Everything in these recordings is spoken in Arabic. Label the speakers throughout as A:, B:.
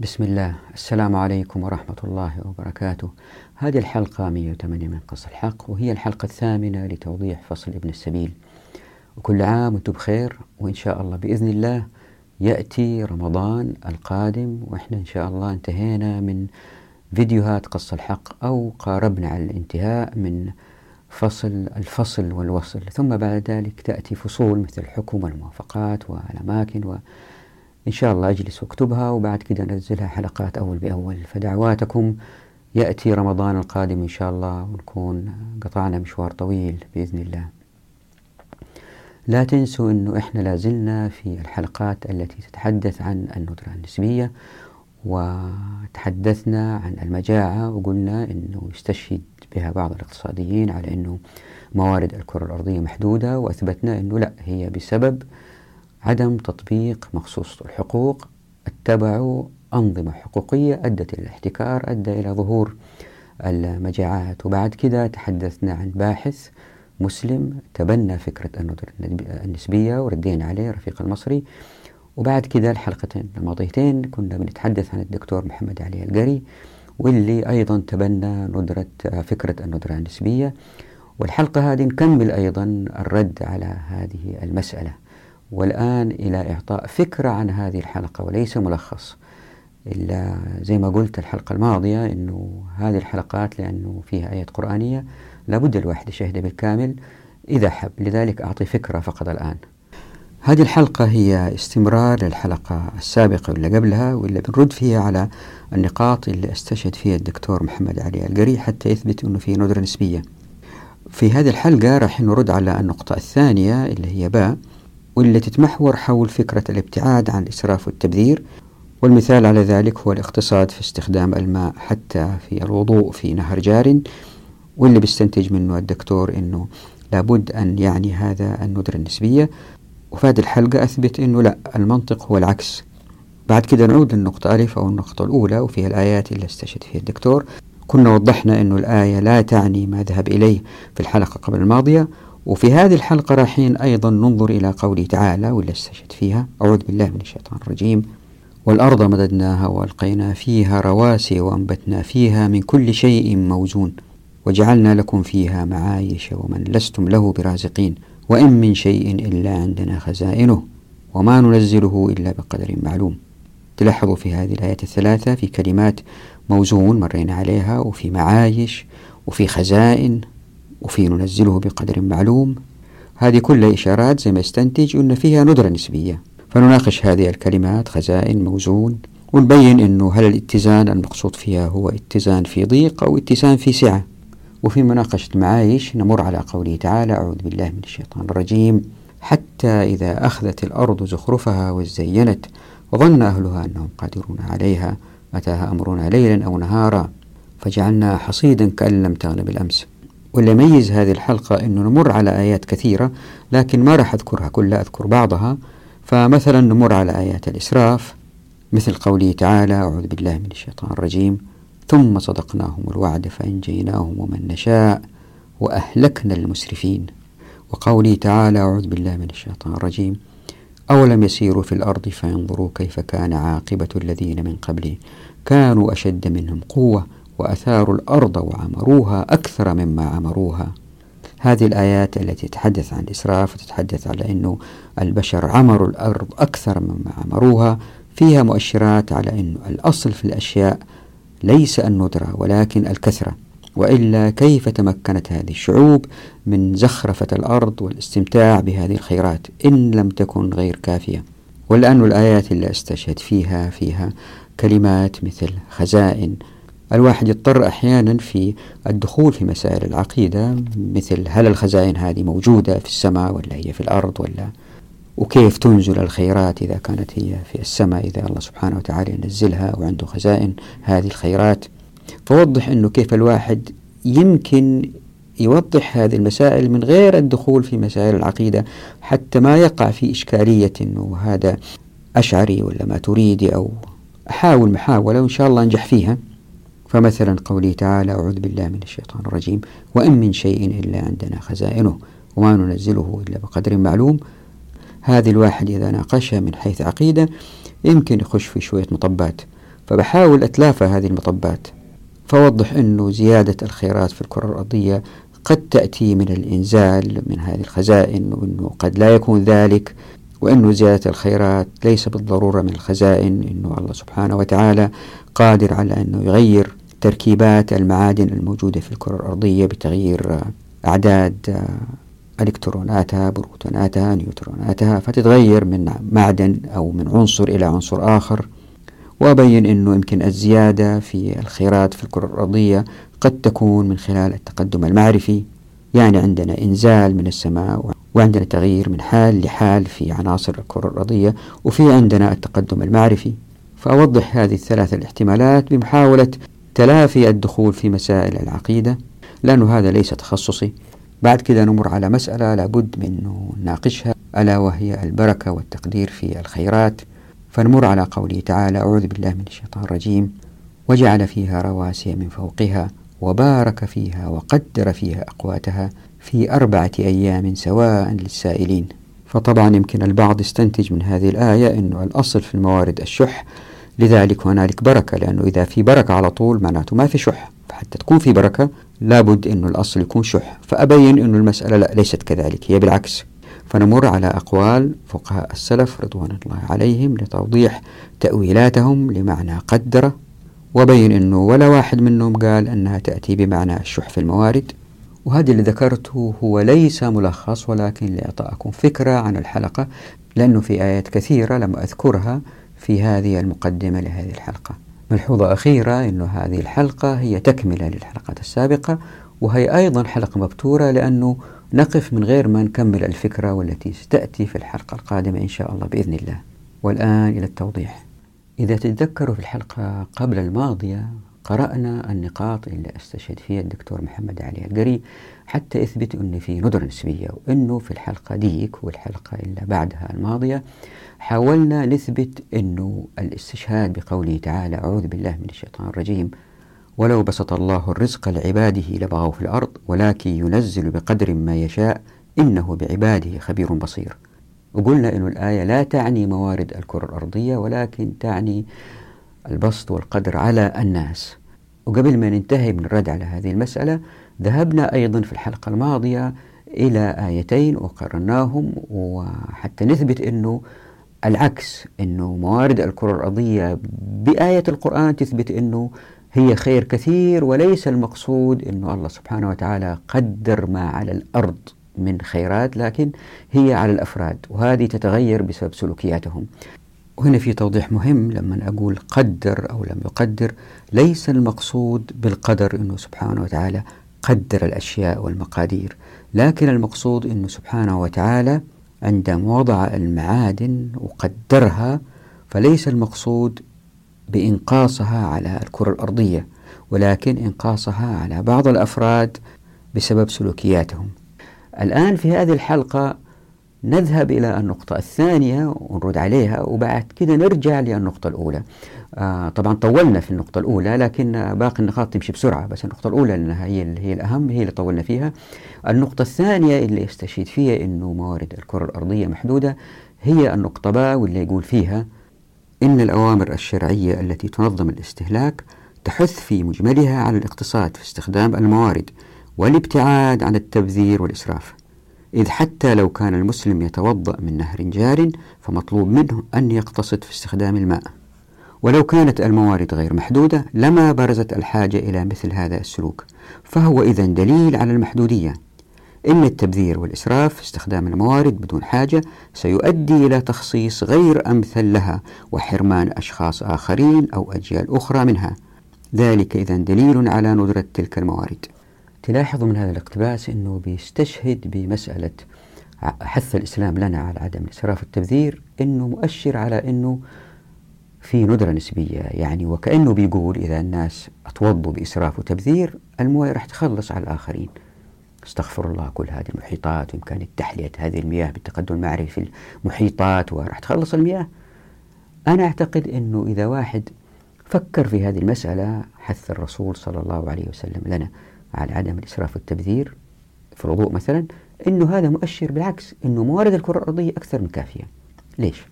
A: بسم الله. السلام عليكم ورحمة الله وبركاته. هذه الحلقة 108 من قص الحق وهي الحلقة الثامنة لتوضيح فصل ابن السبيل. وكل عام وأنتم بخير وإن شاء الله بإذن الله يأتي رمضان القادم وإحنا إن شاء الله انتهينا من فيديوهات قص الحق أو قاربنا على الانتهاء من فصل الفصل والوصل. ثم بعد ذلك تأتي فصول مثل الحكم والموافقات والأماكن وإن شاء الله أجلس وأكتبها وبعد كده أنزلها حلقات أول بأول. فدعواتكم يأتي رمضان القادم إن شاء الله ونكون قطعنا مشوار طويل بإذن الله. لا تنسوا أنه إحنا لازلنا في الحلقات التي تتحدث عن الندرة النسبية وتحدثنا عن المجاعة وقلنا أنه يستشهد بها بعض الاقتصاديين على أنه موارد الكرة الأرضية محدودة وأثبتنا أنه لا هي بسبب عدم تطبيق مخصوص الحقوق اتبعوا أنظمة حقوقية أدت إلى الاحتكار أدى إلى ظهور المجاعات. وبعد كده تحدثنا عن باحث مسلم تبنى فكرة الندرة النسبية وردينا عليه رفيق المصري. وبعد كده الحلقتين الماضيتين كنا بنتحدث عن الدكتور محمد علي القري واللي أيضا تبنى ندرة فكرة الندرة النسبية. والحلقة هذه نكمل أيضا الرد على هذه المسألة. والآن إلى إعطاء فكرة عن هذه الحلقة وليس ملخص. إلا زي ما قلت الحلقة الماضية أنه هذه الحلقات لأنه فيها آيات قرآنية لابد الواحد يشاهدها بالكامل. إذا حب لذلك أعطي فكرة فقط الآن. هذه الحلقة هي استمرار للحلقة السابقة واللي قبلها واللي بنرد فيها على النقاط اللي استشهد فيها الدكتور محمد علي القري حتى يثبت أنه في ندرة نسبية. في هذه الحلقة راح نرد على النقطة الثانية اللي هي باء. واللي تتمحور حول فكرة الابتعاد عن الإسراف والتبذير والمثال على ذلك هو الاقتصاد في استخدام الماء حتى في الوضوء في نهر جار واللي بيستنتج منه الدكتور أنه لابد أن يعني هذا الندرة النسبية وفي هذه الحلقة أثبت أنه لا المنطق هو العكس. بعد كده نعود للنقطة ألف أو النقطة الأولى وفيها الآيات اللي استشهد فيها الدكتور. كنا وضحنا أنه الآية لا تعني ما ذهب إليه في الحلقة قبل الماضية وفي هذه الحلقة رايحين أيضا ننظر إلى قوله تعالى واللي استشهد فيها. أعوذ بالله من الشيطان الرجيم. والأرض مددناها وألقينا فيها رواسي وأنبتنا فيها من كل شيء موزون وجعلنا لكم فيها معايش ومن لستم له برازقين وإن من شيء إلا عندنا خزائنه وما ننزله إلا بقدر معلوم. تلاحظوا في هذه الآيات الثلاثة في كلمات موزون مرينا عليها وفي معايش وفي خزائن وفي ننزله بقدر معلوم. هذه كلها إشارات زي ما استنتج أن فيها ندرة نسبية. فنناقش هذه الكلمات خزائن موزون ونبين أنه هل الاتزان المقصود فيها هو اتزان في ضيق أو اتزان في سعة. وفي مناقشة المعايش نمر على قوله تعالى أعوذ بالله من الشيطان الرجيم. حتى إذا أخذت الأرض زخرفها وزينت وظن أهلها أنهم قادرون عليها. أتاها أمرنا ليلا أو نهارا. فجعلنا حصيدا كأن لم تغن بالأمس. واللي يميز هذه الحلقة أنه نمر على آيات كثيرة لكن ما راح أذكرها كلها أذكر بعضها. فمثلا نمر على آيات الإسراف مثل قوله تعالى أعوذ بالله من الشيطان الرجيم ثم صدقناهم الوعد فأنجيناهم ومن نشاء وأهلكنا المسرفين وقوله تعالى أعوذ بالله من الشيطان الرجيم أولم يسيروا في الأرض فينظروا كيف كان عاقبة الذين من قبلهم كانوا أشد منهم قوة وأثاروا الأرض وعمروها أكثر مما عمروها. هذه الآيات التي تتحدث عن الإسراف وتتحدث على أنه البشر عمروا الأرض أكثر مما عمروها. فيها مؤشرات على أنه الأصل في الأشياء ليس الندرة ولكن الكثرة. وإلا كيف تمكنت هذه الشعوب من زخرفة الأرض والاستمتاع بهذه الخيرات إن لم تكن غير كافية؟ والآن الآيات اللي أستشهد فيها فيها كلمات مثل خزائن الواحد يضطر أحيانا في الدخول في مسائل العقيدة مثل هل الخزائن هذه موجودة في السماء ولا هي في الأرض ولا؟ وكيف تنزل الخيرات إذا كانت هي في السماء إذا الله سبحانه وتعالى ينزلها وعنده خزائن هذه الخيرات؟ فوضح أنه كيف الواحد يمكن يوضح هذه المسائل من غير الدخول في مسائل العقيدة حتى ما يقع في إشكالية أنه هذا أشعري ولا ما تريدي أو أحاول محاولة وإن شاء الله أنجح فيها. فمثلا قوله تعالى أعوذ بالله من الشيطان الرجيم وإن من شيء إلا عندنا خزائنه وما ننزله إلا بقدر معلوم. هذه الواحد إذا ناقشها من حيث عقيدة يمكن يخش في شوية مطبات. فبحاول أتلافى هذه المطبات. فوضح أنه زيادة الخيرات في الكرة الأرضية قد تأتي من الإنزال من هذه الخزائن وأنه قد لا يكون ذلك وأنه زيادة الخيرات ليس بالضرورة من الخزائن أنه الله سبحانه وتعالى قادر على أنه يغير تركيبات المعادن الموجودة في الكرة الأرضية بتغيير أعداد إلكتروناتها بروتوناتها نيوتروناتها فتتغير من معدن أو من عنصر إلى عنصر آخر. وأبين أنه يمكن الزيادة في الخيرات في الكرة الأرضية قد تكون من خلال التقدم المعرفي. يعني عندنا إنزال من السماء وعندنا تغيير من حال لحال في عناصر الكرة الأرضية وفي عندنا التقدم المعرفي. فأوضح هذه الثلاث الاحتمالات بمحاولة تلافي الدخول في مسائل العقيدة لأنه هذا ليس تخصصي. بعد كده نمر على مسألة لابد من نناقشها ألا وهي البركة والتقدير في الخيرات. فنمر على قوله تعالى أعوذ بالله من الشيطان الرجيم. وجعل فيها رواسي من فوقها وبارك فيها وقدر فيها أقواتها في أربعة أيام سواء للسائلين. فطبعا يمكن البعض يستنتج من هذه الآية أنه الأصل في الموارد الشح لذلك هنالك بركة لأنه إذا في بركة على طول معناته ما في شح. فحتى تكون في بركة لابد أنه الأصل يكون شح. فأبين أنه المسألة لا ليست كذلك هي بالعكس. فنمر على أقوال فقهاء السلف رضوان الله عليهم لتوضيح تأويلاتهم لمعنى قدر وبين أنه ولا واحد منهم قال أنها تأتي بمعنى الشح في الموارد. وهذا اللي ذكرته هو ليس ملخص ولكن لإعطائكم فكرة عن الحلقة لأنه في آيات كثيرة لم أذكرها. في هذه المقدمة لهذه الحلقة. ملحوظة أخيرة أن هذه الحلقة هي تكملة للحلقات السابقة وهي أيضا حلقة مبتورة لأنه نقف من غير ما نكمل الفكرة والتي ستأتي في الحلقة القادمة إن شاء الله بإذن الله. والآن إلى التوضيح. إذا تتذكروا في الحلقة قبل الماضية قرأنا النقاط اللي استشهد فيها الدكتور محمد علي القري حتى يثبت أن في ندرة نسبية وأنه في الحلقة ديك والحلقة اللي بعدها الماضية حاولنا نثبت أنه الاستشهاد بقوله تعالى أعوذ بالله من الشيطان الرجيم ولو بسط الله الرزق لعباده لبغوا في الأرض ولكن ينزل بقدر ما يشاء إنه بعباده خبير بصير. وقلنا أن الآية لا تعني موارد الكرة الأرضية ولكن تعني البسط والقدر على الناس. وقبل ما ننتهي من الرد على هذه المسألة ذهبنا أيضا في الحلقة الماضية إلى آيتين وقرناهم وحتى نثبت أنه العكس أنه موارد الكرة الأرضية بآية القرآن تثبت أنه هي خير كثير وليس المقصود أنه الله سبحانه وتعالى قدر ما على الأرض من خيرات لكن هي على الأفراد وهذه تتغير بسبب سلوكياتهم. وهنا في توضيح مهم لما أقول قدر أو لم يقدر ليس المقصود بالقدر أنه سبحانه وتعالى قدر الأشياء والمقادير لكن المقصود أنه سبحانه وتعالى عندما وضع المعادن وقدرها فليس المقصود بإنقاصها على الكرة الأرضية ولكن إنقاصها على بعض الأفراد بسبب سلوكياتهم. الآن في هذه الحلقة نذهب إلى النقطة الثانية ونرد عليها وبعد كده نرجع للنقطة الأولى. آه طبعا طولنا في النقطة الأولى لكن باقي النقاط تمشي بسرعة بس النقطة الأولى لأنها هي اللي هي الأهم هي اللي طولنا فيها. النقطة الثانية اللي يستشهد فيها أنه موارد الكرة الأرضية محدودة هي النقطة باء واللي يقول فيها إن الأوامر الشرعية التي تنظم الاستهلاك تحث في مجملها على الاقتصاد في استخدام الموارد والابتعاد عن التبذير والإسراف. إذ حتى لو كان المسلم يتوضأ من نهر جار فمطلوب منه أن يقتصد في استخدام الماء. ولو كانت الموارد غير محدودة لما برزت الحاجة إلى مثل هذا السلوك. فهو إذا دليل على المحدودية. إن التبذير والإسراف في استخدام الموارد بدون حاجة سيؤدي إلى تخصيص غير أمثل لها وحرمان أشخاص آخرين أو أجيال أخرى منها. ذلك إذا دليل على ندرة تلك الموارد. تلاحظوا من هذا الاقتباس أنه بيستشهد بمسألة حث الإسلام لنا على عدم الإسراف والتبذير أنه مؤشر على أنه في ندرة نسبية. يعني وكأنه بيقول إذا الناس أتوضوا بإسراف وتبذير الموية راح تخلص على الآخرين. استغفر الله كل هذه المحيطات وإمكانية تحلية هذه المياه بالتقدم المعرفي في المحيطات وراح تخلص المياه. أنا أعتقد أنه إذا واحد فكر في هذه المسألة حث الرسول صلى الله عليه وسلم لنا على عدم الإسراف والتبذير في الوضوء مثلا أنه هذا مؤشر بالعكس أنه موارد الكرة الأرضية أكثر من كافية. ليش؟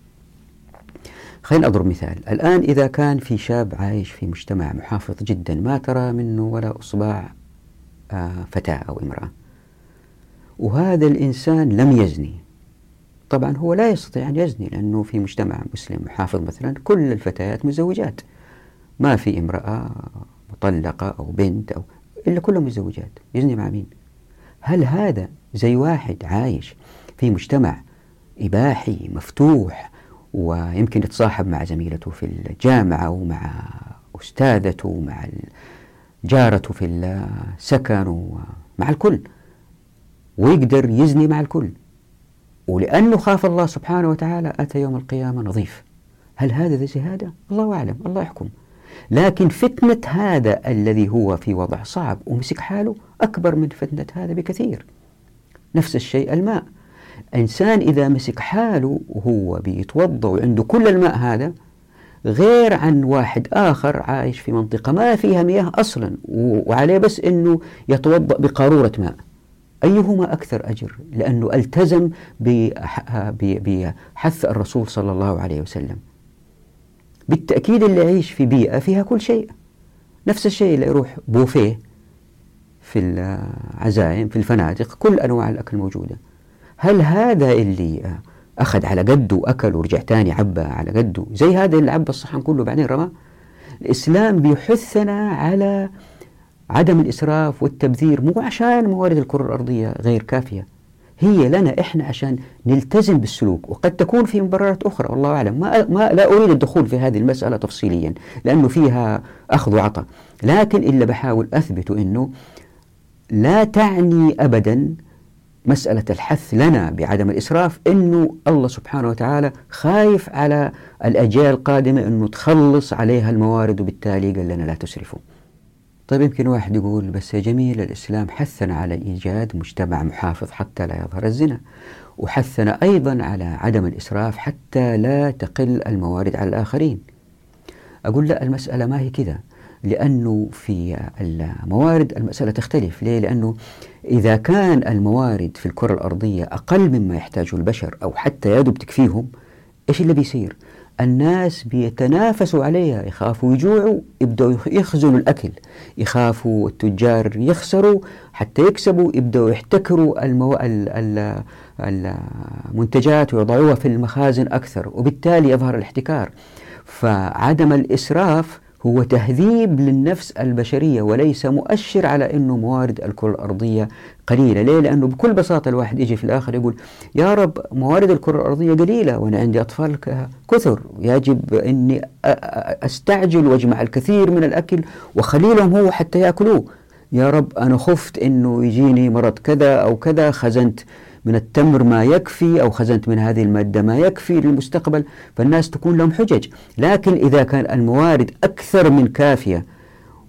A: خلينا أضرب مثال. الآن إذا كان في شاب عايش في مجتمع محافظ جدا ما ترى منه ولا إصبع آه، فتاة أو امرأة. وهذا الإنسان لم يزني. طبعا هو لا يستطيع أن يزني لأنه في مجتمع مسلم محافظ مثلا كل الفتيات مزوجات. ما في امرأة مطلقة أو بنت أو إلا كلهم مزوجات يزني مع مين؟ هل هذا زي واحد عايش في مجتمع إباحي مفتوح ويمكن يتصاحب مع زميلته في الجامعة ومع أستاذته ومع جارته في السكن ومع الكل ويقدر يزني مع الكل ولأنه خاف الله سبحانه وتعالى أتى يوم القيامة نظيف. هل هذا زي هذا؟ الله أعلم الله يحكم. لكن فتنة هذا الذي هو في وضع صعب ومسك حاله أكبر من فتنة هذا بكثير. نفس الشيء الماء. إنسان إذا مسك حاله وهو بيتوضأ وعنده كل الماء هذا غير عن واحد آخر عايش في منطقة ما فيها مياه أصلا وعليه بس أنه يتوضأ بقارورة ماء. أيهما أكثر أجر؟ لأنه التزم بحث الرسول صلى الله عليه وسلم. بالتأكيد اللي يعيش في بيئة فيها كل شيء. نفس الشيء اللي يروح بوفيه في العزائم في الفنادق كل أنواع الأكل موجودة هل هذا اللي أخذ على قده وأكل ورجع تاني عبى على قده؟ زي هذا اللي عبى الصحن كله بعدين رماه الإسلام بيحثنا على عدم الإسراف والتبذير مو عشان موارد الكرة الأرضية غير كافية. هي لنا إحنا عشان نلتزم بالسلوك. وقد تكون في مبررات أخرى والله أعلم. ما, ما لا أريد الدخول في هذه المسألة تفصيليا لأنه فيها أخذ وعطاء. لكن إلا بحاول أثبت أنه لا تعني أبدا مسألة الحث لنا بعدم الإسراف أنه الله سبحانه وتعالى خايف على الأجيال القادمة أنه تخلص عليها الموارد وبالتالي قال لنا لا تسرفوا. طيب يمكن واحد يقول بس يا جميل الإسلام حثنا على إيجاد مجتمع محافظ حتى لا يظهر الزنا وحثنا أيضا على عدم الإسراف حتى لا تقل الموارد على الآخرين أقول لا المسألة ما هي كذا لأنه في الموارد المسألة تختلف ليه؟ لأنه إذا كان الموارد في الكرة الأرضية أقل مما يحتاجه البشر أو حتى يدب تكفيهم إيش اللي بيصير؟ الناس بيتنافسوا عليها يخافوا يجوعوا يبدأوا يخزنوا الأكل. يخافوا التجار يخسروا حتى يكسبوا يبدأوا يحتكروا المو... المنتجات ويضعوها في المخازن أكثر. وبالتالي يظهر الاحتكار. فعدم الإسراف هو تهذيب للنفس البشرية وليس مؤشر على أنه موارد الكرة الأرضية قليلة. ليه؟ لأنه بكل بساطة الواحد يجي في الآخر يقول يا رب موارد الكرة الأرضية قليلة وأنا عندي أطفال كثر. يجب أني أستعجل وأجمع الكثير من الأكل وخليلهم هو حتى يأكلوه. يا رب أنا خفت أنه يجيني مرض كذا أو كذا خزنت من التمر ما يكفي أو خزنت من هذه المادة ما يكفي للمستقبل. فالناس تكون لهم حجج. لكن إذا كان الموارد أكثر من كافية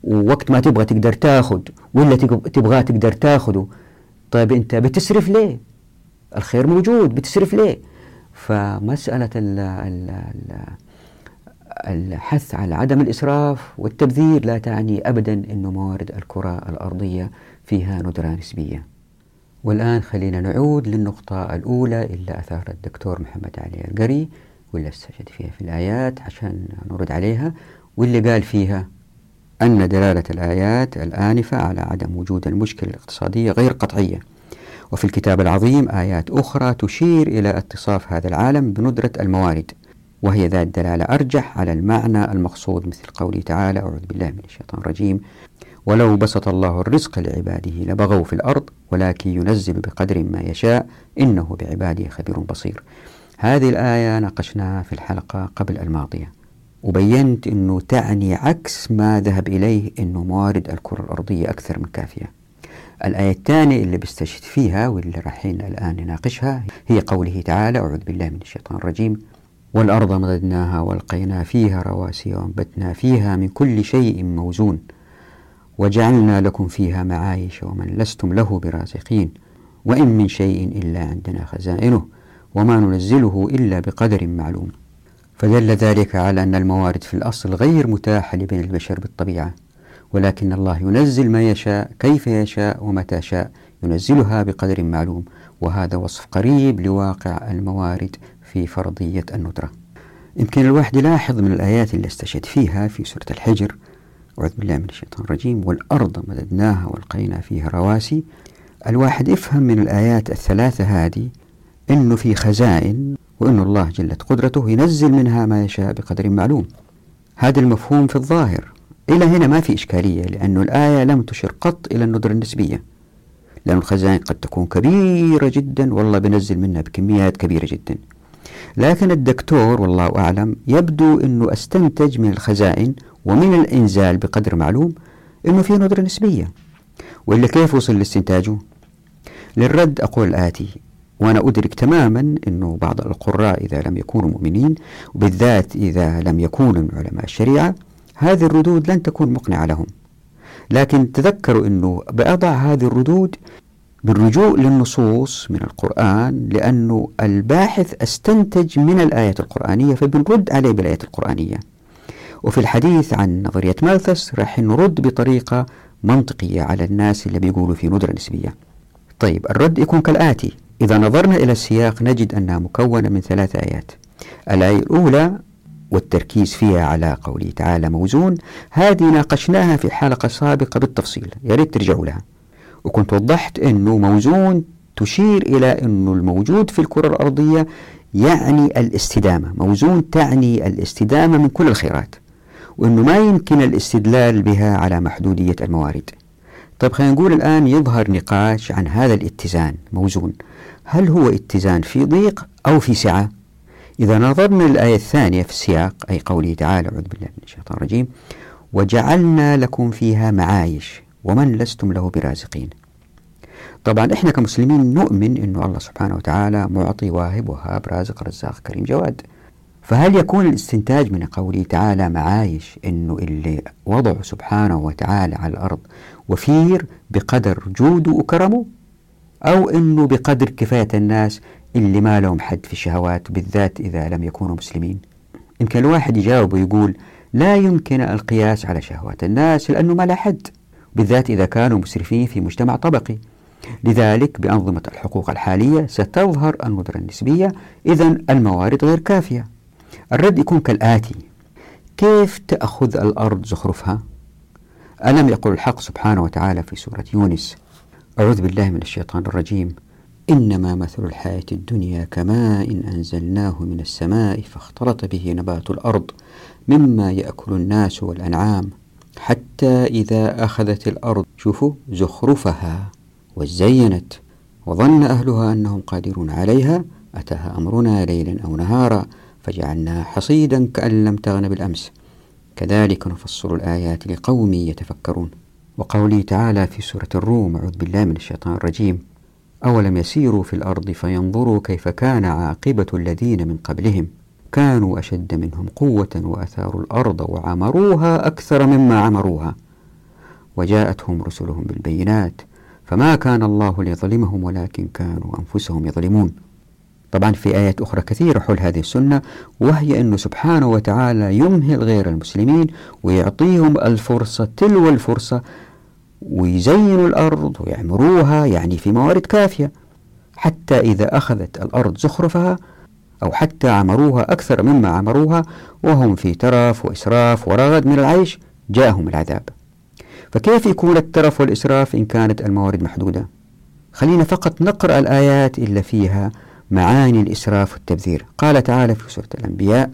A: ووقت ما تبغى تقدر تاخذ ولا تبغاه تقدر تاخذه طيب أنت بتسرف ليه؟ الخير موجود بتسرف ليه؟ فمسألة ال ال ال الحث على عدم الإسراف والتبذير لا تعني أبدا أن موارد الكرة الأرضية فيها ندرة نسبية. والآن خلينا نعود للنقطة الأولى اللي أثار الدكتور محمد علي القري واللي أستشهد فيها في الآيات عشان نرد عليها واللي قال فيها أن دلالة الآيات الآنفة على عدم وجود المشكلة الاقتصادية غير قطعية. وفي الكتاب العظيم آيات أخرى تشير إلى اتصاف هذا العالم بندرة الموارد وهي ذات دلالة أرجح على المعنى المقصود مثل قوله تعالى أعوذ بالله من الشيطان الرجيم ولو بسط الله الرزق لعباده لبغوا في الأرض ولكن ينزل بقدر ما يشاء إنه بعباده خبير بصير. هذه الآية ناقشناها في الحلقة قبل الماضية. وبينت أنه تعني عكس ما ذهب إليه أنه موارد الكرة الأرضية أكثر من كافية. الآية الثانية اللي بستشهد فيها واللي رايحين الآن نناقشها هي قوله تعالى أعوذ بالله من الشيطان الرجيم. والأرض مددناها وألقينا فيها رواسي وأنبتنا فيها من كل شيء موزون. وجعلنا لكم فيها معايش ومن لستم له برازقين. وإن من شيء إلا عندنا خزائنه وما ننزله إلا بقدر معلوم. فدل ذلك على أن الموارد في الأصل غير متاحة لبني البشر بالطبيعة ولكن الله ينزل ما يشاء كيف يشاء ومتى شاء ينزلها بقدر معلوم وهذا وصف قريب لواقع الموارد في فرضية الندرة. يمكن الواحد يلاحظ من الآيات اللي استشهد فيها في سورة الحجر أعوذ بالله من الشيطان الرجيم والأرض مددناها والقينا فيها رواسي. الواحد يفهم من الآيات الثلاثة هذه أنه في خزائن وأن الله جلت قدرته ينزل منها ما يشاء بقدر معلوم. هذا المفهوم في الظاهر. إلى هنا ما في إشكالية لأن الآية لم تشر قط إلى الندرة النسبية. لأن الخزائن قد تكون كبيرة جدا والله بنزل منها بكميات كبيرة جدا. لكن الدكتور والله أعلم يبدو أنه أستنتج من الخزائن ومن الإنزال بقدر معلوم أنه في ندرة نسبية. وإلا كيف وصل لاستنتاجه؟ للرد أقول الآتي وأنا أدرك تماما أنه بعض القراء إذا لم يكونوا مؤمنين وبالذات إذا لم يكونوا من علماء الشريعة هذه الردود لن تكون مقنعة لهم. لكن تذكروا أنه بأضع هذه الردود بالرجوع للنصوص من القرآن لأنه الباحث أستنتج من الآية القرآنية فبنرد عليه بالآية القرآنية. وفي الحديث عن نظرية مالثس راح نرد بطريقة منطقية على الناس اللي بيقولوا في ندرة نسبية. طيب الرد يكون كالآتي. إذا نظرنا إلى السياق نجد أنها مكونة من ثلاث آيات. الآية الأولى والتركيز فيها على قوله تعالى موزون هذه ناقشناها في حلقة سابقة بالتفصيل يا ريت ترجعوا لها. وكنت وضحت أنه موزون تشير إلى أنه الموجود في الكرة الأرضية يعني الاستدامة. موزون تعني الاستدامة من كل الخيرات وأنه ما يمكن الاستدلال بها على محدودية الموارد. طيب خلينا نقول الآن يظهر نقاش عن هذا الاتزان موزون. هل هو اتزان في ضيق أو في سعة؟ إذا نظرنا للآية الثانية في السياق أي قوله تعالى أعوذ بالله من الشيطان الرجيم وجعلنا لكم فيها معايش ومن لستم له برازقين. طبعا إحنا كمسلمين نؤمن انه الله سبحانه وتعالى معطي واهب وهاب رازق رزاق كريم جواد. فهل يكون الاستنتاج من قوله تعالى معايش انه اللي وضعه سبحانه وتعالى على الأرض وفير بقدر جوده وكرمه؟ أو إنه بقدر كفاية الناس اللي ما لهم حد في الشهوات بالذات إذا لم يكونوا مسلمين. يمكن الواحد يجاوب ويقول لا يمكن القياس على شهوات الناس لأنه ما لا حد بالذات إذا كانوا مسرفين في مجتمع طبقي. لذلك بأنظمة الحقوق الحالية ستظهر الندرة النسبية إذا الموارد غير كافية. الرد يكون كالآتي كيف تأخذ الأرض زخرفها؟ ألم يقل الحق سبحانه وتعالى في سورة يونس أعوذ بالله من الشيطان الرجيم. إنما مثل الحياة الدنيا كماء إن أنزلناه من السماء فاختلط به نبات الأرض مما يأكل الناس والأنعام حتى إذا أخذت الأرض شوفوا زخرفها وزينت. وظن أهلها أنهم قادرون عليها. أتاها أمرنا ليلا أو نهارا فجعلناها حصيدا كأن لم تغن بالأمس. كذلك نفصل الآيات لقوم يتفكرون. وقوله تعالى في سورة الروم أعوذ بالله من الشيطان الرجيم. أولم يسيروا في الأرض فينظروا كيف كان عاقبة الذين من قبلهم. كانوا أشد منهم قوة وأثاروا الأرض وعمروها أكثر مما عمروها. وجاءتهم رسلهم بالبينات فما كان الله ليظلمهم ولكن كانوا أنفسهم يظلمون. طبعا في آيات أخرى كثيرة حول هذه السنة وهي أنه سبحانه وتعالى يمهل غير المسلمين ويعطيهم الفرصة تلو الفرصة ويزينوا الأرض ويعمروها يعني في موارد كافية. حتى إذا أخذت الأرض زخرفها أو حتى عمروها أكثر مما عمروها وهم في ترف وإسراف ورغد من العيش جاءهم العذاب. فكيف يكون الترف والإسراف إن كانت الموارد محدودة؟ خلينا فقط نقرأ الآيات اللي فيها معاني الإسراف والتبذير. قال تعالى في سورة الأنبياء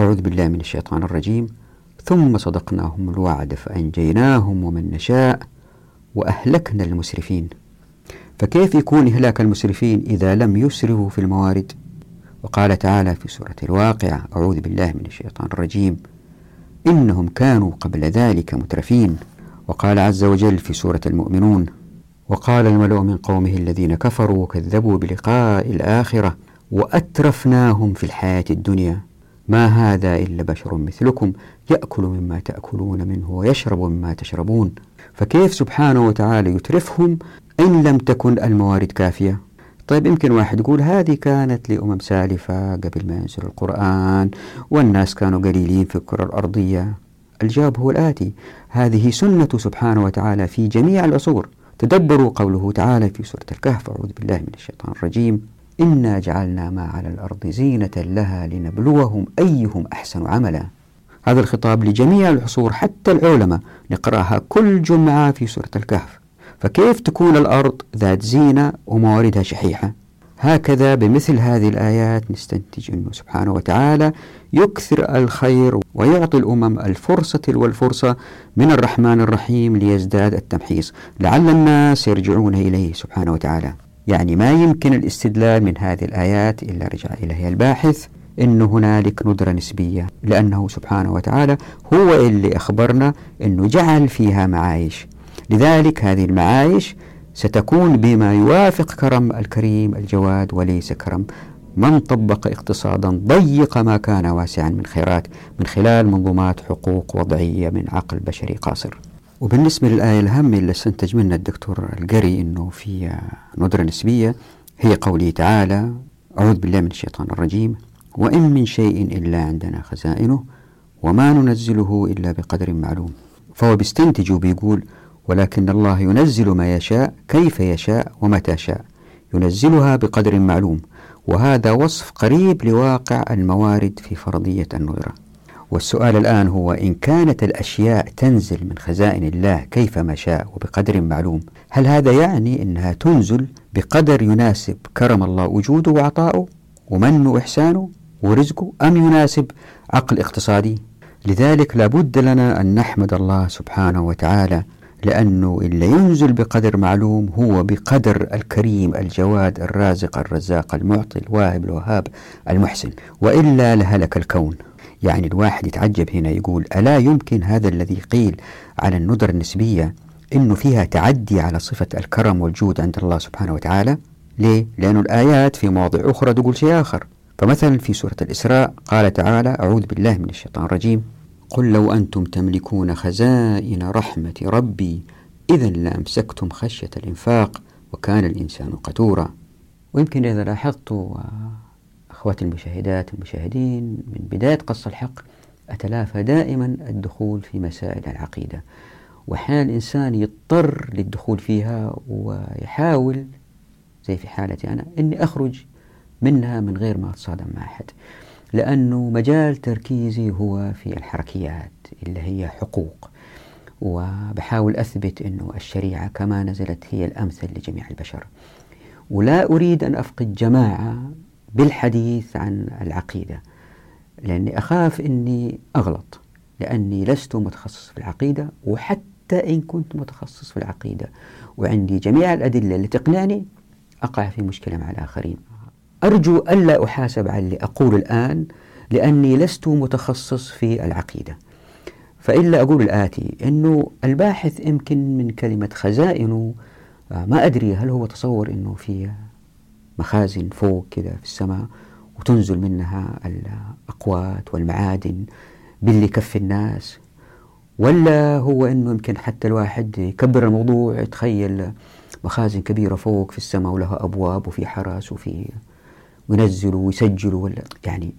A: أعوذ بالله من الشيطان الرجيم. ثم صدقناهم الوعد فأنجيناهم ومن نشاء. وأهلكنا المسرفين. فكيف يكون إهلاك المسرفين إذا لم يسرفوا في الموارد؟ وقال تعالى في سورة الواقعة أعوذ بالله من الشيطان الرجيم. إنهم كانوا قبل ذلك مترفين. وقال عز وجل في سورة المؤمنون وقال الملؤ من قومه الذين كفروا وكذبوا بلقاء الآخرة وأترفناهم في الحياة الدنيا. ما هذا إلا بشر مثلكم يأكل مما تأكلون منه ويشرب مما تشربون. فكيف سبحانه وتعالى يترفهم إن لم تكن الموارد كافية؟ طيب يمكن واحد يقول هذه كانت لأمم سالفة قبل ما ينزل القرآن والناس كانوا قليلين في الكرة الأرضية. الجواب هو الآتي هذه سنة سبحانه وتعالى في جميع العصور. تدبروا قوله تعالى في سورة الكهف أعوذ بالله من الشيطان الرجيم. إنا جعلنا ما على الأرض زينة لها لنبلوهم أيهم أحسن عملا. هذا الخطاب لجميع العصور حتى العلماء نقرأها كل جمعة في سورة الكهف. فكيف تكون الأرض ذات زينة ومواردها شحيحة؟ هكذا بمثل هذه الآيات نستنتج أنه سبحانه وتعالى يكثر الخير ويعطي الأمم الفرصة والفرصة من الرحمن الرحيم ليزداد التمحيص. لعل الناس يرجعون إليه سبحانه وتعالى. يعني ما يمكن الاستدلال من هذه الآيات إلا رجع إليه الباحث. أن هنالك ندرة نسبية لأنه سبحانه وتعالى هو اللي أخبرنا أنه جعل فيها معايش. لذلك هذه المعايش ستكون بما يوافق كرم الكريم الجواد وليس كرم. من طبق اقتصادا ضيق ما كان واسعا من خيرات من خلال منظومات حقوق وضعية من عقل بشري قاصر. وبالنسبة للآية الهامة اللي استنتج منها الدكتور القري أنه في ندرة نسبية هي قوله تعالى أعوذ بالله من الشيطان الرجيم. وإن من شيء إلا عندنا خزائنه وما ننزله إلا بقدر معلوم. فهو بيستنتج وبيقول ولكن الله ينزل ما يشاء كيف يشاء ومتى شاء. ينزلها بقدر معلوم. وهذا وصف قريب لواقع الموارد في فرضية النظرة والسؤال الآن هو إن كانت الأشياء تنزل من خزائن الله كيفما شاء وبقدر معلوم؟ هل هذا يعني أنها تنزل بقدر يناسب كرم الله وجوده وعطاؤه ومنه وإحسانه ورزقه أم يناسب عقل اقتصادي؟ لذلك لابد لنا أن نحمد الله سبحانه وتعالى لأنه اللي ينزل بقدر معلوم هو بقدر الكريم الجواد الرازق الرزاق المعطي الواهب الوهاب المحسن وإلا لهلك الكون. يعني الواحد يتعجب هنا يقول ألا يمكن هذا الذي قيل على الندر النسبية إنه فيها تعدي على صفة الكرم والجود عند الله سبحانه وتعالى؟ ليه؟ لأن الآيات في مواضع أخرى تقول شيء آخر. فمثلا في سورة الإسراء قال تعالى أعوذ بالله من الشيطان الرجيم. قل لو أنتم تملكون خزائن رحمة ربي إذا لأمسكتم خشية الإنفاق وكان الإنسان قتورا. ويمكن إذا لاحظتوا أخواتي المشاهدات المشاهدين من بداية قص الحق أتلافى دائما الدخول في مسائل العقيدة. وأحيانا الإنسان يضطر للدخول فيها ويحاول زي في حالتي أنا أني أخرج منها من غير ما أتصادم مع أحد لأنه مجال تركيزي هو في الحركيات اللي هي حقوق وبحاول أثبت أنه الشريعة كما نزلت هي الأمثل لجميع البشر. ولا أريد أن أفقد جماعة بالحديث عن العقيدة لأني أخاف أني أغلط لأني لست متخصص في العقيدة وحتى إن كنت متخصص في العقيدة وعندي جميع الأدلة اللي تقنعني أقع في مشكلة مع الآخرين. أرجو ألا أحاسب على اللي أقول الآن لأني لست متخصص في العقيدة. فإلا أقول الآتي أنه الباحث يمكن من كلمة خزائن آه، ما أدري هل هو تصور أنه في مخازن فوق كذا في السماء وتنزل منها الأقوات والمعادن باللي يكفي الناس ولا هو أنه يمكن حتى الواحد يكبر الموضوع يتخيل مخازن كبيرة فوق في السماء ولها أبواب وفي حرس وفي وينزلوا ويسجلوا ولا يعني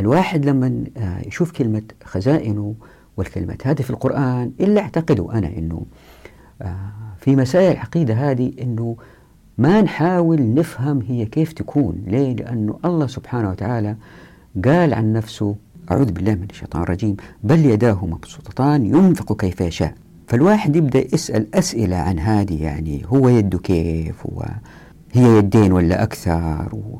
A: الواحد لما آه، يشوف كلمة خزائنه والكلمات هذه في القرآن إلا أعتقد أنا أنه آه، في مسائل العقيدة هذه أنه ما نحاول نفهم هي كيف تكون ليه؟ لأنه الله سبحانه وتعالى قال عن نفسه أعوذ بالله من الشيطان الرجيم بل يداه مبسوطتان ينفق كيف يشاء فالواحد يبدأ يسأل أسئلة عن هذه يعني هو يده كيف هي يدين ولا أكثر و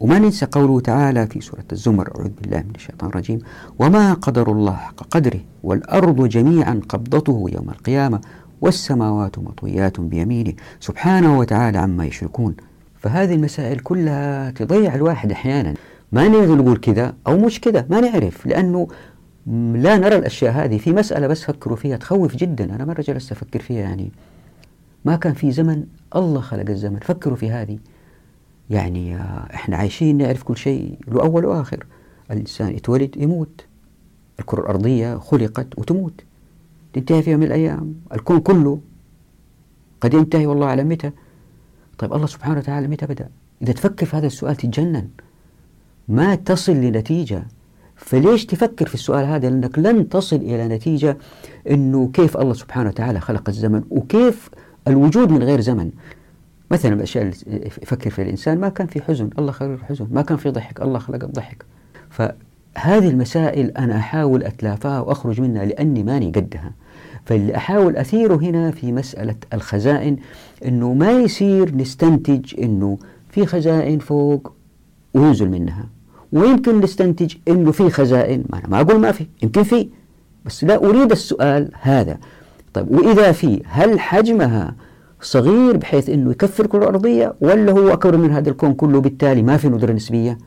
A: وما ننسى قوله تعالى في سورة الزمر أعوذ بالله من الشيطان الرجيم وما قدر الله حق قدره والأرض جميعا قبضته يوم القيامة والسماوات مطويات بيمينه سبحانه وتعالى عما يشركون. فهذه المسائل كلها تضيع الواحد أحيانا. ما نقدر نقول كذا أو مش كذا ما نعرف لأنه لا نرى الأشياء هذه. في مسألة بس فكروا فيها تخوف جدا. أنا مرة جلست أفكر فيها يعني. ما كان في زمن الله خلق الزمن. فكروا في هذه. يعني إحنا عايشين نعرف كل شيء له أول وآخر. الإنسان يتولد يموت. الكرة الأرضية خلقت وتموت. تنتهي في يوم من الأيام. الكون كله قد ينتهي والله أعلم متى؟ طيب الله سبحانه وتعالى متى بدأ؟ إذا تفكر في هذا السؤال تتجنن. ما تصل لنتيجة. فليش تفكر في السؤال هذا؟ لأنك لن تصل إلى نتيجة أنه كيف الله سبحانه وتعالى خلق الزمن وكيف الوجود من غير زمن. مثلا الأشياء اللي يفكر فيها الإنسان ما كان في حزن الله خلق الحزن ما كان في ضحك الله خلق الضحك. فهذه المسائل أنا أحاول أتلافاها وأخرج منها لأني ماني قدها. فاللي أحاول أثيره هنا في مسألة الخزائن أنه ما يصير نستنتج أنه في خزائن فوق وينزل منها. ويمكن نستنتج أنه في خزائن ما أنا ما أقول ما في يمكن في بس لا أريد السؤال هذا. طيب وإذا في هل حجمها صغير بحيث أنه يكفر الكرة الأرضية ولا هو أكبر من هذا الكون كله بالتالي ما في ندرة نسبية.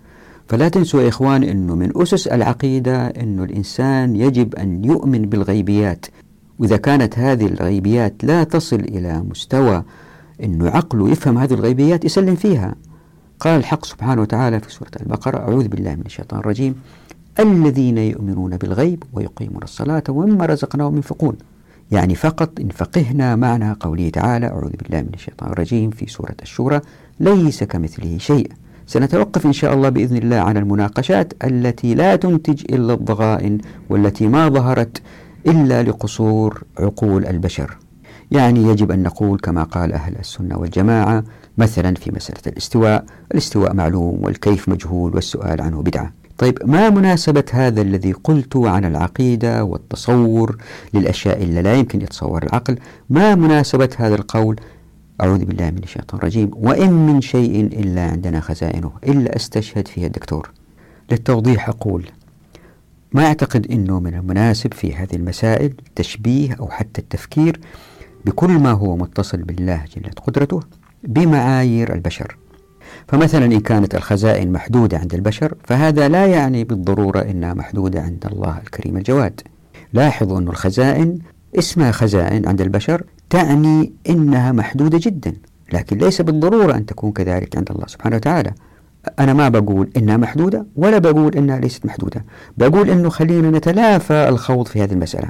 A: فلا تنسوا يا إخوان أنه من أسس العقيدة أنه الإنسان يجب أن يؤمن بالغيبيات. وإذا كانت هذه الغيبيات لا تصل إلى مستوى أنه عقله يفهم هذه الغيبيات يسلم فيها. قال الحق سبحانه وتعالى في سورة البقرة أعوذ بالله من الشيطان الرجيم. الذين يؤمنون بالغيب ويقيمون الصلاة ومما رزقناهم ينفقون. يعني فقط إن فقهنا معنى قوله تعالى أعوذ بالله من الشيطان الرجيم في سورة الشورى ليس كمثله شيء. سنتوقف إن شاء الله بإذن الله على المناقشات التي لا تنتج إلا الضغائن والتي ما ظهرت إلا لقصور عقول البشر. يعني يجب أن نقول كما قال أهل السنة والجماعة مثلا في مسألة الاستواء. الاستواء معلوم والكيف مجهول والسؤال عنه بدعة. طيب ما مناسبة هذا الذي قلته عن العقيدة والتصور للأشياء اللي لا يمكن يتصور العقل؟ ما مناسبة هذا القول؟ أعوذ بالله من الشيطان الرجيم. وإن من شيء إلا عندنا خزائنه إلا أستشهد فيها الدكتور. للتوضيح أقول ما أعتقد أنه من المناسب في هذه المسائل تشبيه أو حتى التفكير بكل ما هو متصل بالله جلت قدرته بمعايير البشر. فمثلا إن كانت الخزائن محدودة عند البشر فهذا لا يعني بالضرورة أنها محدودة عند الله الكريم الجواد. لاحظوا أن الخزائن اسمها خزائن عند البشر تعني أنها محدودة جدا لكن ليس بالضرورة أن تكون كذلك عند الله سبحانه وتعالى. أنا ما بقول إنها محدودة ولا بقول إنها ليست محدودة. بقول إنه خلينا نتلافى الخوض في هذه المسألة.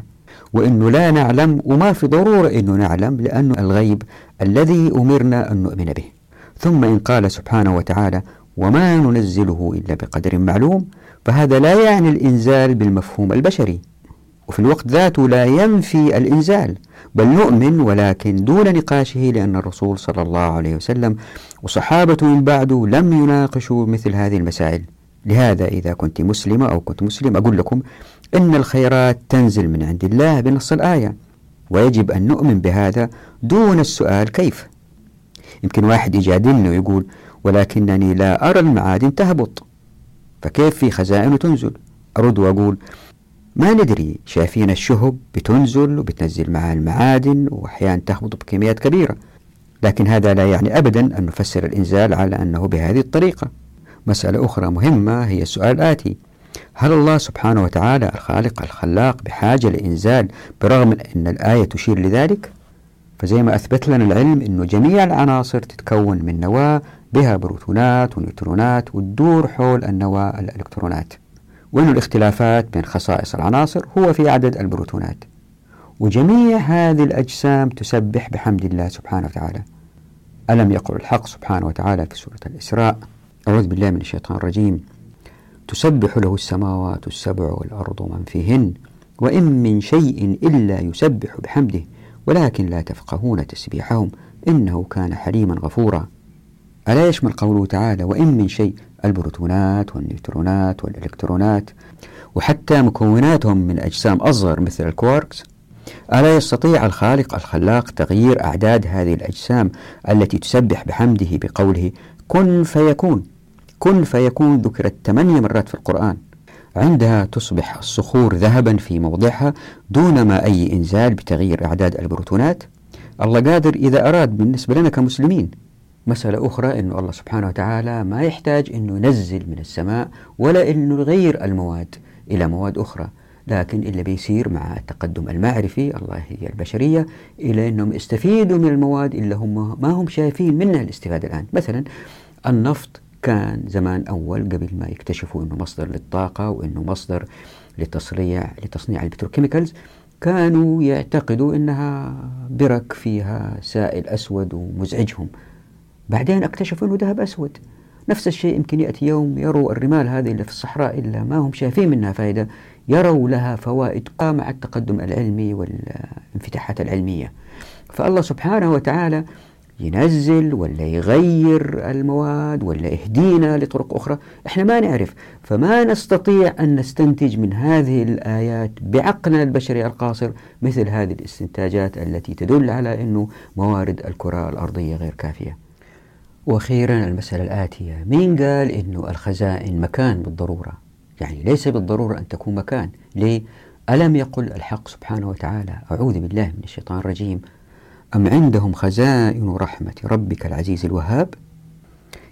A: وإنه لا نعلم وما في ضرورة إنه نعلم لأنه الغيب الذي أمرنا أن نؤمن به. ثم إن قال سبحانه وتعالى وما ننزله إلا بقدر معلوم فهذا لا يعني الإنزال بالمفهوم البشري. وفي الوقت ذاته لا ينفي الإنزال بل نؤمن ولكن دون نقاشه لأن الرسول صلى الله عليه وسلم وصحابته من بعده لم يناقشوا مثل هذه المسائل. لهذا إذا كنت مسلمة أو كنت مسلم أقول لكم إن الخيرات تنزل من عند الله بنص الآية. ويجب أن نؤمن بهذا دون السؤال كيف. يمكن واحد يجادلني ويقول ولكنني لا أرى المعادن تهبط. فكيف في خزائن تنزل؟ أرد وأقول ما ندري شايفين الشهب بتنزل وبتنزل معها المعادن وأحيانا تهبط بكميات كبيرة. لكن هذا لا يعني أبدا أن نفسر الإنزال على أنه بهذه الطريقة. مسألة أخرى مهمة هي السؤال الآتي هل الله سبحانه وتعالى الخالق الخلاق بحاجة لإنزال برغم أن الآية تشير لذلك؟ فزي ما أثبت لنا العلم أنه جميع العناصر تتكون من نواة بها بروتونات ونيوترونات وتدور حول النواة الإلكترونات. وأن الاختلافات بين خصائص العناصر هو في عدد البروتونات. وجميع هذه الأجسام تسبح بحمد الله سبحانه وتعالى. ألم يقل الحق سبحانه وتعالى في سورة الإسراء؟ أعوذ بالله من الشيطان الرجيم. تسبح له السماوات السبع والأرض ومن فيهن وإن من شيء إلا يسبح بحمده. ولكن لا تفقهون تسبيحهم إنه كان حليما غفورا. ألا يشمل قوله تعالى وإن من شيء البروتونات والنيوترونات والإلكترونات وحتى مكوناتهم من أجسام أصغر مثل الكواركس ألا يستطيع الخالق الخلاق تغيير أعداد هذه الأجسام التي تسبح بحمده بقوله كن فيكون كن فيكون ذكرت ثمانية مرات في القرآن. عندها تصبح الصخور ذهبا في موضعها دون ما أي إنزال بتغيير أعداد البروتونات. الله قادر إذا أراد بالنسبة لنا كمسلمين. مسألة أخرى أن الله سبحانه وتعالى ما يحتاج أنه ينزل من السماء ولا أنه يغير المواد إلى مواد أخرى. لكن اللي بيصير مع التقدم المعرفي الله هي البشرية إلى أنهم يستفيدوا من المواد اللي هم ما هم شايفين منها الاستفادة الآن. مثلا النفط كان زمان أول قبل ما يكتشفوا أنه مصدر للطاقة وأنه مصدر لتصنيع لتصنيع البتروكيميكالز كانوا يعتقدوا أنها برك فيها سائل أسود ومزعجهم. بعدين اكتشفوا أنه ذهب أسود. نفس الشيء يمكن يأتي يوم يروا الرمال هذه اللي في الصحراء إلا ما هم شايفين منها فائدة يروا لها فوائد مع التقدم العلمي والانفتاحات العلمية. فالله سبحانه وتعالى ينزل ولا يغير المواد ولا يهدينا لطرق أخرى إحنا ما نعرف. فما نستطيع أن نستنتج من هذه الآيات بعقلنا البشري القاصر مثل هذه الاستنتاجات التي تدل على أنه موارد الكرة الأرضية غير كافية. وأخيرا المسألة الآتية. مين قال أنه الخزائن مكان بالضرورة؟ يعني ليس بالضرورة أن تكون مكان. ليه؟ ألم يقل الحق سبحانه وتعالى؟ أعوذ بالله من الشيطان الرجيم. أم عندهم خزائن رحمة ربك العزيز الوهاب؟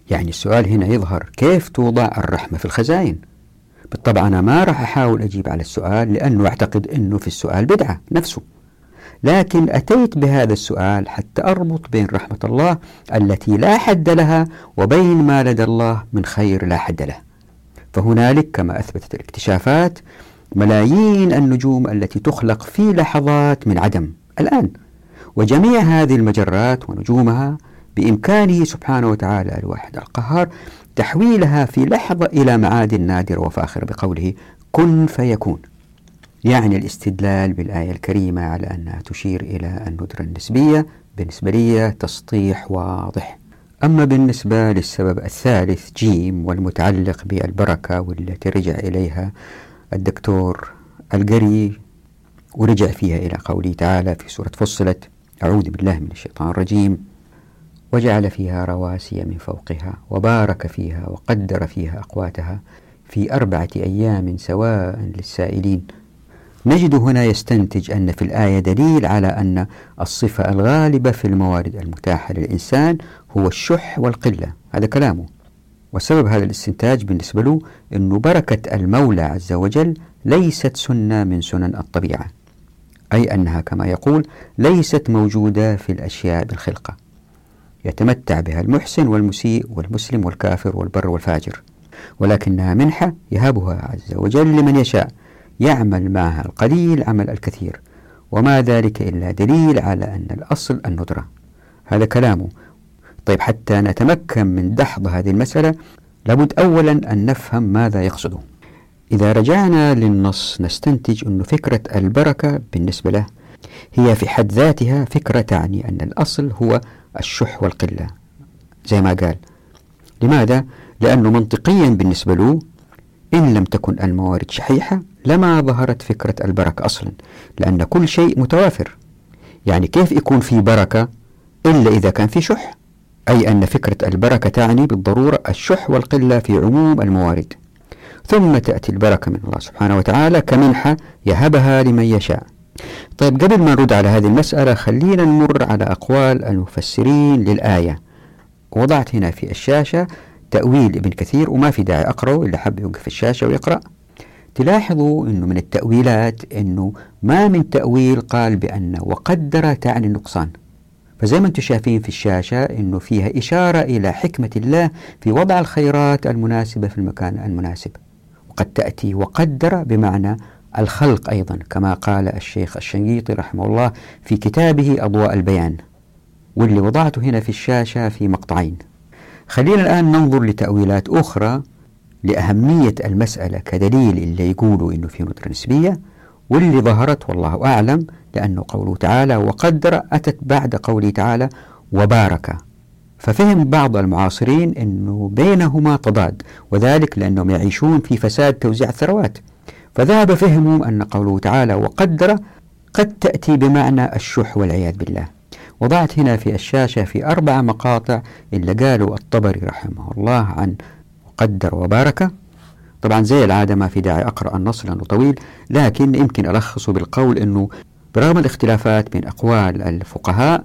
A: يعني السؤال هنا يظهر كيف توضع الرحمة في الخزائن؟ بالطبع أنا ما راح أحاول أجيب على السؤال لأنه أعتقد أنه في السؤال بدعة نفسه. لكن أتيت بهذا السؤال حتى أربط بين رحمة الله التي لا حد لها وبين ما لدى الله من خير لا حد له. فهنالك كما أثبتت الاكتشافات ملايين النجوم التي تخلق في لحظات من عدم. الآن وجميع هذه المجرات ونجومها بإمكانه سبحانه وتعالى الواحد القهار تحويلها في لحظة إلى معاد نادرة وفاخرة بقوله كن فيكون. يعني الاستدلال بالآية الكريمة على أنها تشير إلى الندرة النسبية بالنسبة لي تسطيح واضح. أما بالنسبة للسبب الثالث جيم والمتعلق بالبركة والتي رجع إليها الدكتور القري ورجع فيها إلى قوله تعالى في سورة فصلت أعوذ بالله من الشيطان الرجيم. وجعل فيها رواسي من فوقها وبارك فيها وقدر فيها أقواتها في أربعة أيام سواء للسائلين. نجد هنا يستنتج أن في الآية دليل على أن الصفة الغالبة في الموارد المتاحة للإنسان هو الشح والقلة. هذا كلامه. وسبب هذا الاستنتاج بالنسبة له أن بركة المولى عز وجل ليست سنة من سنن الطبيعة. أي أنها كما يقول ليست موجودة في الأشياء بالخلقة. يتمتع بها المحسن والمسيء والمسلم والكافر والبر والفاجر. ولكنها منحة يهبها عز وجل لمن يشاء يعمل معها القليل عمل الكثير. وما ذلك إلا دليل على أن الأصل الندرة. هذا كلامه. طيب حتى نتمكن من دحض هذه المسألة لابد أولا أن نفهم ماذا يقصده. إذا رجعنا للنص نستنتج أن فكرة البركة بالنسبة له هي في حد ذاتها فكرة تعني أن الأصل هو الشح والقلة زي ما قال. لماذا؟ لأنه منطقيا بالنسبة له إن لم تكن الموارد شحيحة لما ظهرت فكرة البركة أصلا لأن كل شيء متوافر. يعني كيف يكون في بركة إلا إذا كان في شح؟ أي أن فكرة البركة تعني بالضرورة الشح والقلة في عموم الموارد. ثم تأتي البركة من الله سبحانه وتعالى كمنحة يهبها لمن يشاء. طيب قبل ما نرد على هذه المسألة خلينا نمر على أقوال المفسرين للآية. وضعت هنا في الشاشة تأويل ابن كثير وما في داعي أقرأه إلا حب يوقف الشاشة ويقرأ. تلاحظوا أنه من التأويلات أنه ما من تأويل قال بأن وقدر تعني النقصان. فزي ما أنتم شايفين في الشاشة أنه فيها إشارة إلى حكمة الله في وضع الخيرات المناسبة في المكان المناسب. وقد تأتي وقدر بمعنى الخلق أيضا كما قال الشيخ الشنقيطي رحمه الله في كتابه أضواء البيان واللي وضعته هنا في الشاشة في مقطعين. خلينا الآن ننظر لتأويلات أخرى لأهمية المسألة كدليل اللي يقولوا إنه في ندرة نسبية واللي ظهرت والله أعلم لأنه قوله تعالى وقدر أتت بعد قوله تعالى وبارك. ففهم بعض المعاصرين أنه بينهما تضاد وذلك لأنهم يعيشون في فساد توزيع الثروات. فذهب فهمهم أن قوله تعالى وقدر قد تأتي بمعنى الشح والعياذ بالله. وضعت هنا في الشاشة في أربع مقاطع اللي قالوا الطبري رحمه الله عن قدر وبارك. طبعا زي العادة ما في داعي أقرأ النص لأنه طويل لكن يمكن ألخصه بالقول أنه برغم الاختلافات بين أقوال الفقهاء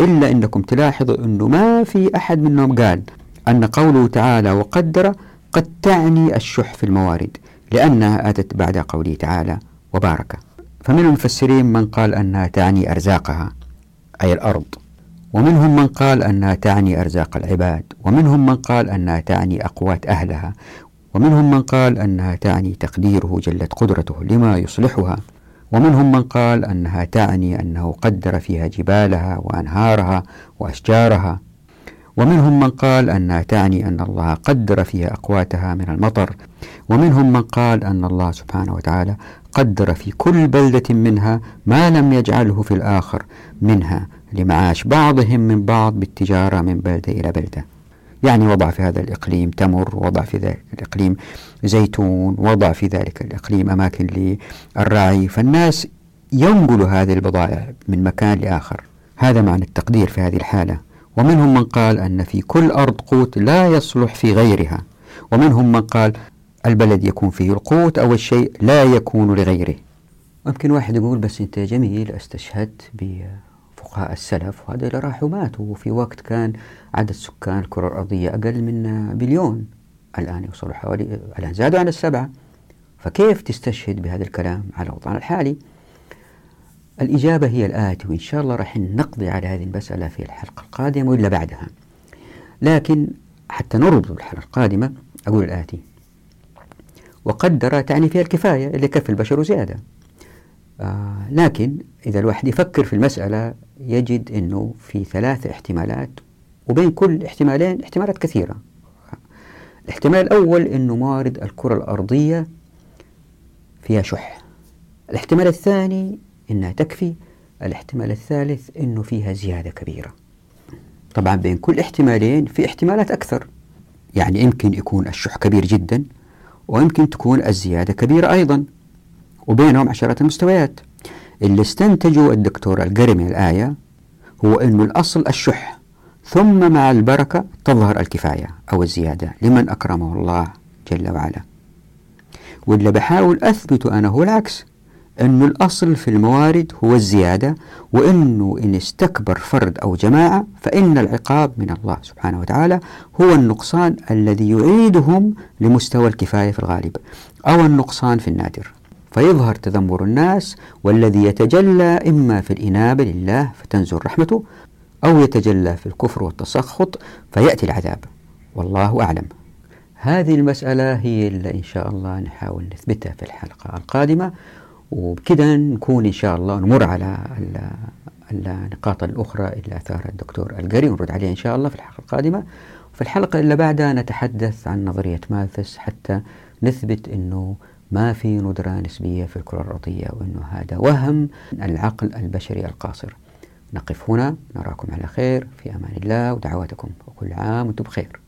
A: إلا أنكم تلاحظوا أنه ما في أحد منهم قال أن قوله تعالى وقدر قد تعني الشح في الموارد لأنها أتت بعد قوله تعالى وبارك. فمن المفسرين من قال أنها تعني أرزاقها أي الأرض. ومنهم من قال أنها تعني أرزاق العباد ومنهم من قال أنها تعني أقوات أهلها ومنهم من قال أنها تعني تقديره جلت قدرته لما يصلحها. ومنهم من قال أنها تعني أنه قدر فيها جبالها وأنهارها وأشجارها. ومنهم من قال أنها تعني أن الله قدر فيها أقواتها من المطر. ومنهم من قال أن الله سبحانه وتعالى قدر في كل بلدة منها ما لم يجعله في الآخر منها لمعاش بعضهم من بعض بالتجارة من بلدة إلى بلدة. يعني وضع في هذا الإقليم تمر وضع في ذلك الإقليم زيتون وضع في ذلك الإقليم أماكن للرعي. فالناس ينقل هذه البضائع من مكان لآخر. هذا معنى التقدير في هذه الحالة. ومنهم من قال أن في كل أرض قوت لا يصلح في غيرها. ومنهم من قال البلد يكون فيه القوت أو الشيء لا يكون لغيره. ممكن واحد يقول بس أنت جميل استشهدت بفقهاء السلف وهذا اللي راحوا ماتوا في وقت كان عدد سكان الكرة الأرضية أقل من بليون. الآن يوصلوا حوالي الآن زادوا عن السبعة. فكيف تستشهد بهذا الكلام على الوضع الحالي؟ الإجابة هي الآتي وإن شاء الله راح نقضي على هذه المسألة في الحلقة القادمة وإلا بعدها. لكن حتى نربط الحلقة القادمة أقول الآتي وقدر تعني فيها الكفاية اللي كفي البشر زيادة. آه لكن إذا الواحد يفكر في المسألة يجد أنه في ثلاث احتمالات وبين كل احتمالين احتمالات كثيرة. الاحتمال الأول أنه موارد الكرة الأرضية فيها شح. الاحتمال الثاني أنها تكفي. الاحتمال الثالث أنه فيها زيادة كبيرة. طبعا بين كل احتمالين في احتمالات أكثر. يعني يمكن يكون الشح كبير جدا ويمكن تكون الزيادة كبيرة أيضا وبينهم عشرات المستويات. اللي استنتجوا الدكتور القري من الآية هو أنه الأصل الشح ثم مع البركة تظهر الكفاية أو الزيادة لمن أكرمه الله جل وعلا. واللي بحاول أثبته أنا هو العكس أنه الأصل في الموارد هو الزيادة وأنه إن استكبر فرد أو جماعة فإن العقاب من الله سبحانه وتعالى هو النقصان الذي يعيدهم لمستوى الكفاية في الغالب أو النقصان في النادر. فيظهر تذمر الناس والذي يتجلى إما في الإنابة لله فتنزل رحمته أو يتجلى في الكفر والتسخط فيأتي العذاب. والله أعلم. هذه المسألة هي اللي إن شاء الله نحاول نثبتها في الحلقة القادمة. وبكذا نكون إن شاء الله نمر على النقاط الأخرى اللي أثارها الدكتور القري ونرد عليها إن شاء الله في الحلقة القادمة. وفي الحلقة اللي بعدها نتحدث عن نظرية مالثس حتى نثبت أنه ما في ندرة نسبية في الكرة الأرضية وأنه هذا وهم العقل البشري القاصر. نقف هنا نراكم على خير في أمان الله ودعواتكم وكل عام وأنتم بخير.